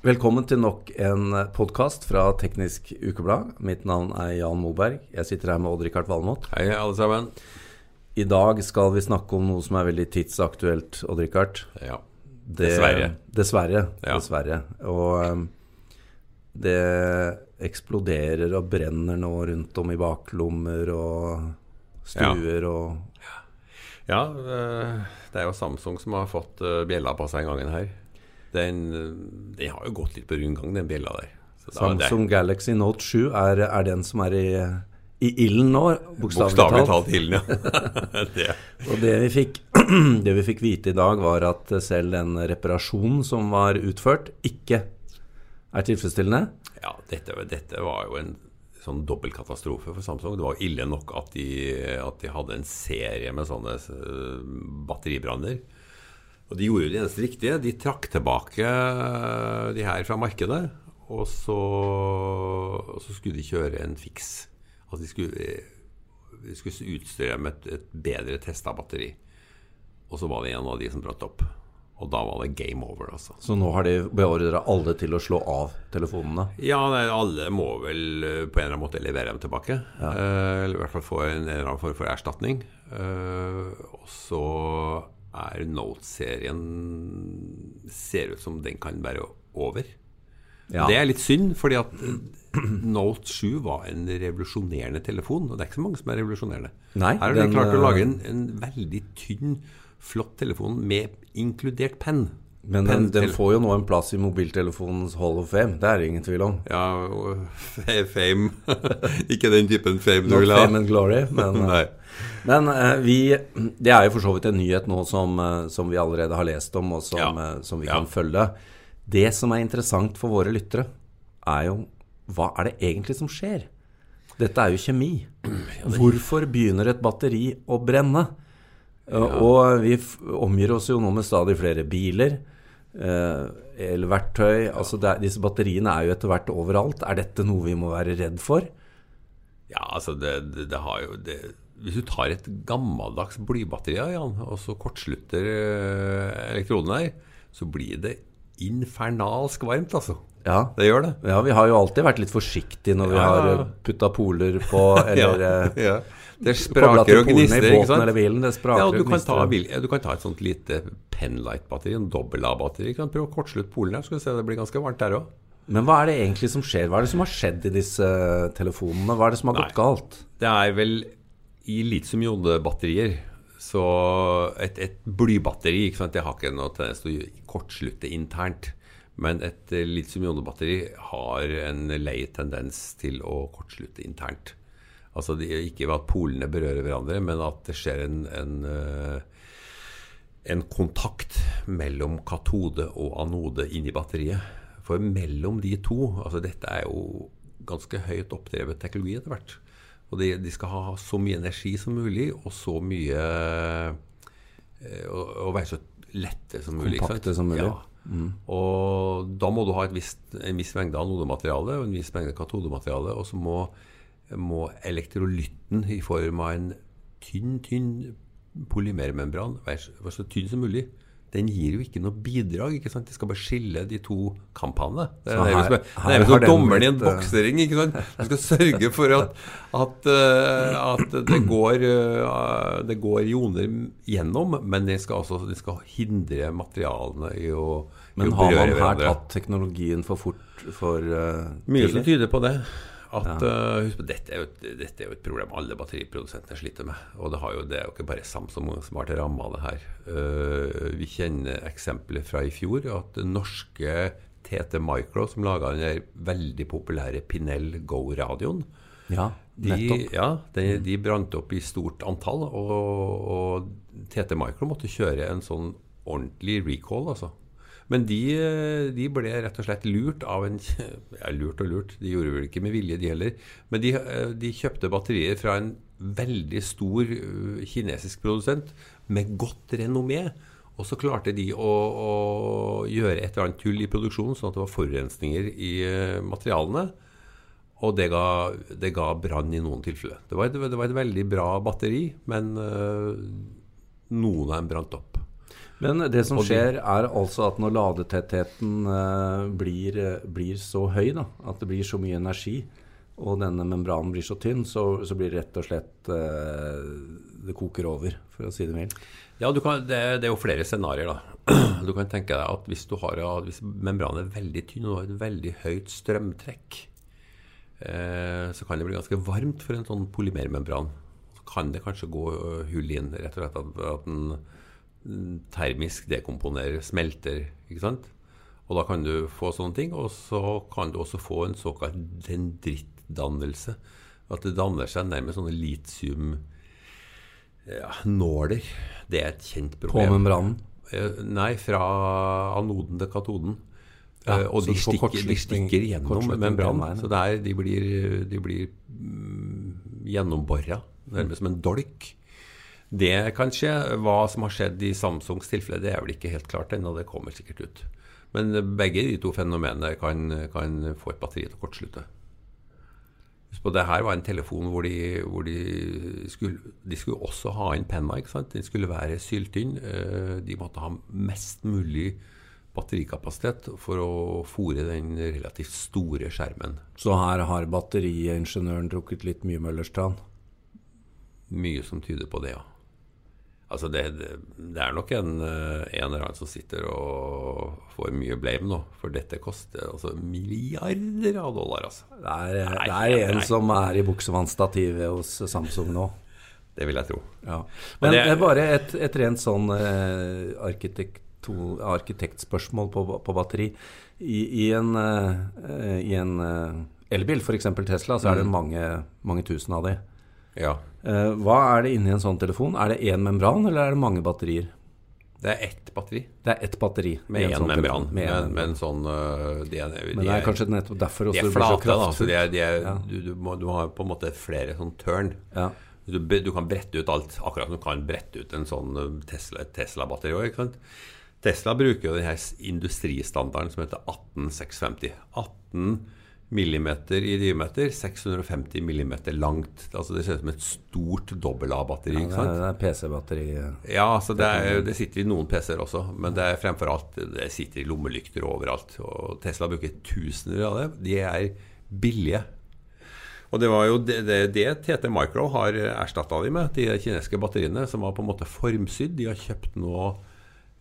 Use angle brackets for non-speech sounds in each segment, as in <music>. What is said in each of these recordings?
Velkommen til nok en podkast fra Teknisk Ukeblad. Mitt navn er Jan Moberg. Jeg sitter her med Odd-Rikard Valmot. Hei, alle sammen. I dag skal vi snakke om noe som er veldig tidsaktuelt, Odd-Rikard. Ja. Det- Dessverre. Dessverre. Ja. Dessverre. Og um, det eksploderer og brenner nå rundt om i baklommer og stuer og ja, eh, det er jo Samsung som har fått eh, bjella på seg en gangen her. Den, den har jo gått litt på rundgang, den bjella der. Så Samsung det- Galaxy Note 7 er, er den som er i, i ilden nå, bokstavelig talt. ilden, ja. <laughs> det. Og det vi, fikk, <clears throat> det vi fikk vite i dag, var at selv den reparasjonen som var utført, ikke er tilfredsstillende. Ja, dette, dette var jo en sånn dobbeltkatastrofe for Samsung. Det var ille nok at de, at de hadde en serie med sånne eh, batteribranner. Og de gjorde jo det eneste riktige. De trakk tilbake eh, de her fra markedet. Og så, og så skulle de kjøre en fiks. Altså de skulle, de skulle utstyre med et, et bedre testa batteri. Og så var det en av de som brant opp. Og da var det game over, altså. Så nå har de beordra alle til å slå av telefonene. Ja, alle må vel eh, på en eller annen måte levere dem tilbake. Eh, eller i hvert fall få en, eller annen form for erstatning. Eh, og så er Note-serien Ser ut som den kan være over. Ja. Det er litt synd, fordi at eh, Note 7 var en revolusjonerende telefon. Og det er ikke så mange som er revolusjonerende. Nei, Her har de klart å eh, lage en, en veldig tynn, flott telefon med inkludert penn. Men den, den får jo nå en plass i mobiltelefonens Hall of Fame. Det er det ingen tvil om. Ja, fame. <laughs> ikke den typen fame du vil ha. fame and glory, men, <laughs> Nei. men eh, vi Det er jo for så vidt en nyhet nå som, eh, som vi allerede har lest om, og som, Ja. eh, som vi Ja. kan følge. Det som er interessant for våre lyttere, er jo hva er det egentlig som skjer? Dette er jo kjemi. Hvorfor begynner et batteri å brenne? Eh, Og vi omgir oss jo nå med stadig flere biler. Eh, elverktøy altså er, Disse batteriene er jo etter hvert overalt. Er dette noe vi må være redd for? Ja, altså, det, det, det har jo det, Hvis du tar et gammeldags blybatteri, Jan, og så kortslutter elektronene elektroden her, så blir det infernalsk varmt, altså. Ja. Det gjør det. Ja, vi har jo alltid vært litt forsiktige når vi Ja. har putta poler på, <laughs> eller ja, ja. Det spraker og polene gnister, i båten eller bilen. Det spraker Ja, og du kan, ta, du kan ta et sånt lite penlight-batteri, en dobbel-A-batteri. Prøv å kortslutte polen her, skal du se det blir ganske varmt der òg. Men hva er det egentlig som skjer? Hva er det som har skjedd i disse eh, telefonene? Hva er det som har gått Nei. galt? Det er vel i litium-ionebatterier så et, et blybatteri ikke sant? Det har ikke noe tendens til å kortslutte internt. Men et eh, litium-ionebatteri har en lei tendens til å kortslutte internt. Altså ikke ved at polene berører hverandre, men at det skjer en, en, eh, en kontakt mellom katode og anode inni batteriet. For mellom de to altså Dette er jo ganske høyt oppdrevet teknologi etter hvert. Og de, de skal ha så mye energi som mulig, og så mye eh, Og, og være så lette som mulig. Kompakte som mulig. Ja. Og da må du ha et visst, en viss mengde anodemateriale og en viss mengde katodemateriale. Og så må, må elektrolytten i form av en tynn, tynn polymermembran være så tynn som mulig. Den gir jo ikke noe bidrag. ikke sant? De skal bare skille de to kampene. Det er jo som- som dommeren i en eh, boksering. ikke sant? Du skal sørge for at, at, eh, at det, går, eh, det går joner gjennom, men de skal, også, de skal hindre materialene i å, Men har man her tatt teknologien for fort for uh, Mye som tyder på det. At, eh, husk på, dette, er jo et, dette er jo et problem alle batteriprodusentene sliter med. Og det, har jo, det er jo ikke bare Samsung som har av det her. Uh, vi kjenner eksempler fra i fjor at norske TT Micro, som laga den der veldig populære Pinel Go-radioen, Ja, de, ja, de, de brant opp i stort antall. Og, og TT Micro måtte kjøre en sånn ordentlig recall, altså. Men de, de ble rett og slett lurt av en Ja, lurt og lurt, de gjorde vel ikke med vilje, de heller. Men de, de kjøpte batterier fra en veldig stor uh, kinesisk produsent med godt renommé. Og så klarte de å, å gjøre et eller annet tull i produksjonen, sånn at det var forurensninger i materialene. Og det ga, det ga brann i noen tilfeller. Det var, et, det var et veldig bra batteri, men øh, noen av dem brant opp. Men det som skjer, er altså at når ladetettheten eh, blir, eh, blir så høy, da, at det blir så mye energi, og denne membranen blir så tynn, så, så blir det rett og slett eh, Det koker over, for å si det mildt. Ja, du kan, det, det er jo flere scenarioer. <clears throat> Du kan tenke deg at hvis, du har, hvis membranen er veldig tynn og har et veldig høyt strømtrekk, eh, så kan det bli ganske varmt for en sånn polymermembran. Så kan det kanskje gå hull inn, rett og slett at, at den termisk dekomponerer, smelter, ikke sant? Og da kan du få sånne ting. Og så kan du også få en såkalt dendrittdannelse. At det danner seg nærmest sånne litium ja. Det er et kjent problem. På membranen. Eh, Nei, fra anoden til katoden. Ja, Eh, og de stikker, de stikker gjennom membranen. Så der, de blir, de blir mm, gjennombora, nærmest som en dolk. Det kan skje. Hva som har skjedd i Samsungs tilfelle, det er vel ikke helt klart ennå. Det kommer sikkert ut. Men begge de to fenomenene kan, kan få et batteri til å kortslutte. Husk på, det her var en telefon hvor de, hvor de skulle De skulle også ha inn penna. ikke sant? Den skulle være syltynn. Eh, De måtte ha mest mulig batterikapasitet for å fòre den relativt store skjermen. Så her har batteriingeniøren drukket litt mye Møllerstrand? Mye som tyder på det, ja. Altså det, det, er nok en, eh, en eller annen som sitter og får mye blame nå, for dette koster altså milliarder av dollar, altså. Det er, Nei, det er en nei. som er i buksevannstativet hos Samsung nå. Det vil jeg tro. Ja. Men det- det er bare et, et rent sånn eh, arkitekto- arkitektspørsmål på, på batteri. I, i en, uh, i en uh, elbil, f.eks. Tesla, så er det mange, mange tusen av de. Ja. Eh, hva er det inni en sånn telefon? Er det én membran, eller er det mange batterier? Det er ett batteri Det er ett batteri. med en én sånn membran. med en Men, sånn de er, de Men det er kanskje nettopp derfor de også er blir så flate, da. Så de er, de er, Ja. du, du, må, du har på en måte flere sånn tørn. Ja. Du, du kan brette ut alt, akkurat som du kan brette ut en sånn Tesla, et Tesla-batteri òg. Tesla bruker jo denne industristandarden som heter 18650. 18 millimeter i diameter, 650 millimeter langt. Altså Det ser ut som et stort dobbel A-batteri. Ja, det er, det er PC-batteri. Ja, altså det, er, det sitter i noen PC-er også, men det er fremfor alt det sitter i lommelykter overalt. Og Tesla bruker tusener av det. De er billige. Og det var jo det, det, det TT Micro har erstatta de med, de kinesiske batteriene, som var på en måte formsydd. De har kjøpt nå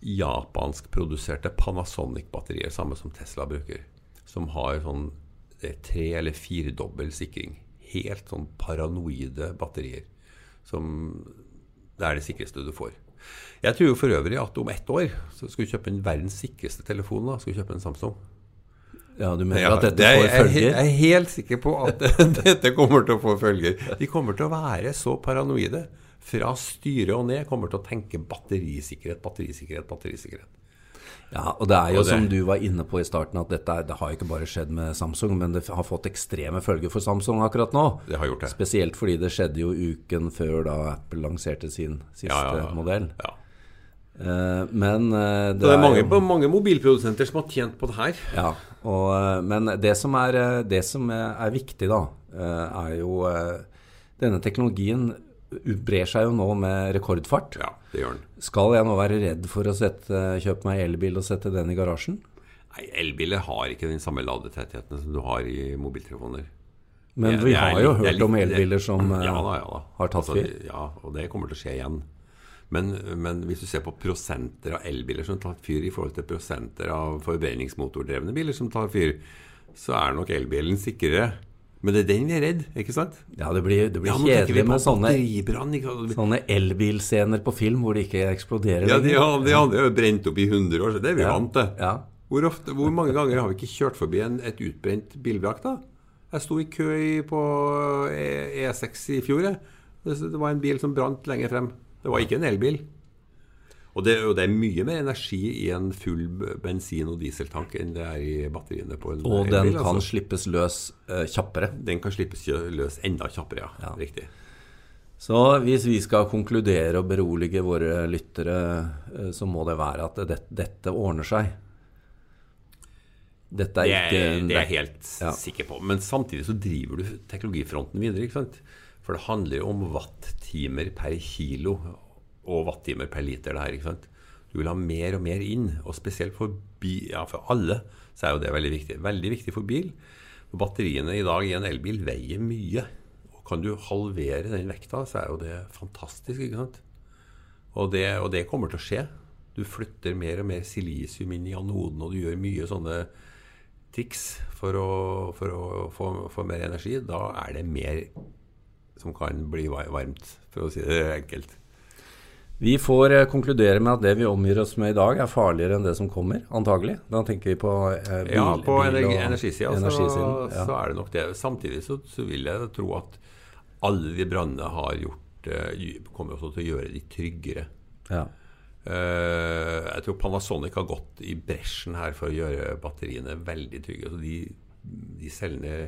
japanskproduserte Panasonic-batterier, samme som Tesla bruker. Som har sånn det er tre- eller firedobbel sikring. Helt sånn paranoide batterier. Som det er det sikreste du får. Jeg tror jo for øvrig at om ett år så skal du kjøpe en verdens sikreste telefon. da, skal du kjøpe en Samsung. Ja, du mener Ja, at dette det får jeg, er følger? jeg er helt sikker på at <laughs> dette kommer til å få følger. De kommer til å være så paranoide. Fra styret og ned kommer til å tenke batterisikkerhet, batterisikkerhet, batterisikkerhet. Ja, og det er jo det- som du var inne på i starten, at dette det har ikke bare skjedd med Samsung, men det har fått ekstreme følger for Samsung akkurat nå. Det har gjort det. Spesielt fordi det skjedde jo uken før da Apple lanserte sin siste Ja, ja, ja. modell. Ja. Eh, men eh, det, det er mange, jo, mange mobilprodusenter som har tjent på det her. ja, og, eh, Men det som er, det som er viktig, da, er jo Denne teknologien brer seg jo nå med rekordfart. Ja, det gjør den. Skal jeg nå være redd for å sette, kjøpe meg elbil og sette den i garasjen? Nei, Elbiler har ikke den samme ladetettheten som du har i mobiltelefoner. Men Det- vi har jo hørt om elbiler som eh, ja, da, ja, da. har tatt Altså, fyr. Ja, og det kommer til å skje igjen. Men, men hvis du ser på prosenter av elbiler som tar fyr i forhold til prosenter av forbrenningsmotordrevne biler som tar fyr, så er nok elbilen sikrere. Men det er den vi er redd, ikke sant? Ja, det blir, det blir Ja, kjedelig med sånne, sånne elbilscener på film hvor det ikke eksploderer Ja, de, har- de hadde jo brent opp i 100 år, så det er vi Ja, vant til. ja. Hvor, ofte, hvor mange ganger har vi ikke kjørt forbi en, et utbrent bilvrak, da? Jeg sto i kø på E- E6 i fjor. Det, det var en bil som brant lenger frem. Det var ikke en elbil. Og det, og det er mye mer energi i en full bensin- og dieseltank enn det er i batteriene på en Og den kan altså. slippes løs uh, kjappere. den kan slippes løs enda kjappere, ja. Ja. Riktig. Så hvis vi skal konkludere og berolige våre lyttere, eh, så må det være at det, dette ordner seg. Dette er Det ikke det er jeg helt Ja. sikker på. Men samtidig så driver du teknologifronten videre. ikke sant? For det handler jo om watttimer per kilo og wattimer per liter. det her, ikke sant? Du vil ha mer og mer inn. Og spesielt for, bi, ja, for alle så er jo det veldig viktig. Veldig viktig for bil. Batteriene i dag i en elbil veier mye. Og kan du halvere den vekta, så er jo det fantastisk. ikke sant? Og det, og det kommer til å skje. Du flytter mer og mer silisium inn i anoden, og du gjør mye sånne triks for å, for å få, få mer energi. Da er det mer som kan bli varmt, for å si det enkelt. Vi får eh, konkludere med at det vi omgir oss med i dag, er farligere enn det som kommer, antagelig. Da tenker vi på eh, bil, Ja, på og energisida så, energisiden, ja. så er det nok det. Samtidig så, så vil jeg tro at alle de brannene har gjort eh, kommer også til å gjøre de tryggere. Ja. Eh, jeg tror Panasonic har gått i bresjen her for å gjøre batteriene veldig trygge. Så de, de cellene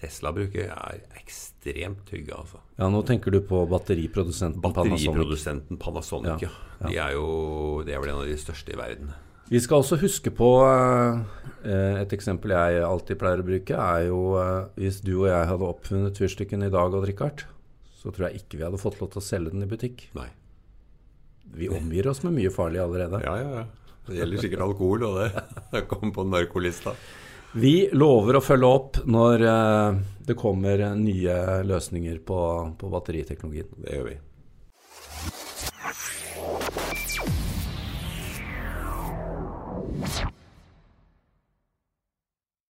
Tesla bruker, er ekstremt trygge. altså. ja, nå tenker du på batteriprodusenten Panasonic. Batteriprodusenten Panasonic, Ja, ja. De er jo, det er vel en av de største i verden. Vi skal også huske på eh, Et eksempel jeg alltid pleier å bruke, er jo eh, hvis du og jeg hadde oppfunnet fyrstikken i dag, Odd Rikard, så tror jeg ikke vi hadde fått lov til å selge den i butikk. Nei. Vi omgir oss med mye farlig allerede. Ja, ja, ja. Det gjelder sikkert alkohol, og det, <laughs> det kom på narkolista. Vi lover å følge opp når eh, det kommer nye løsninger på, på batteriteknologien. Det gjør vi.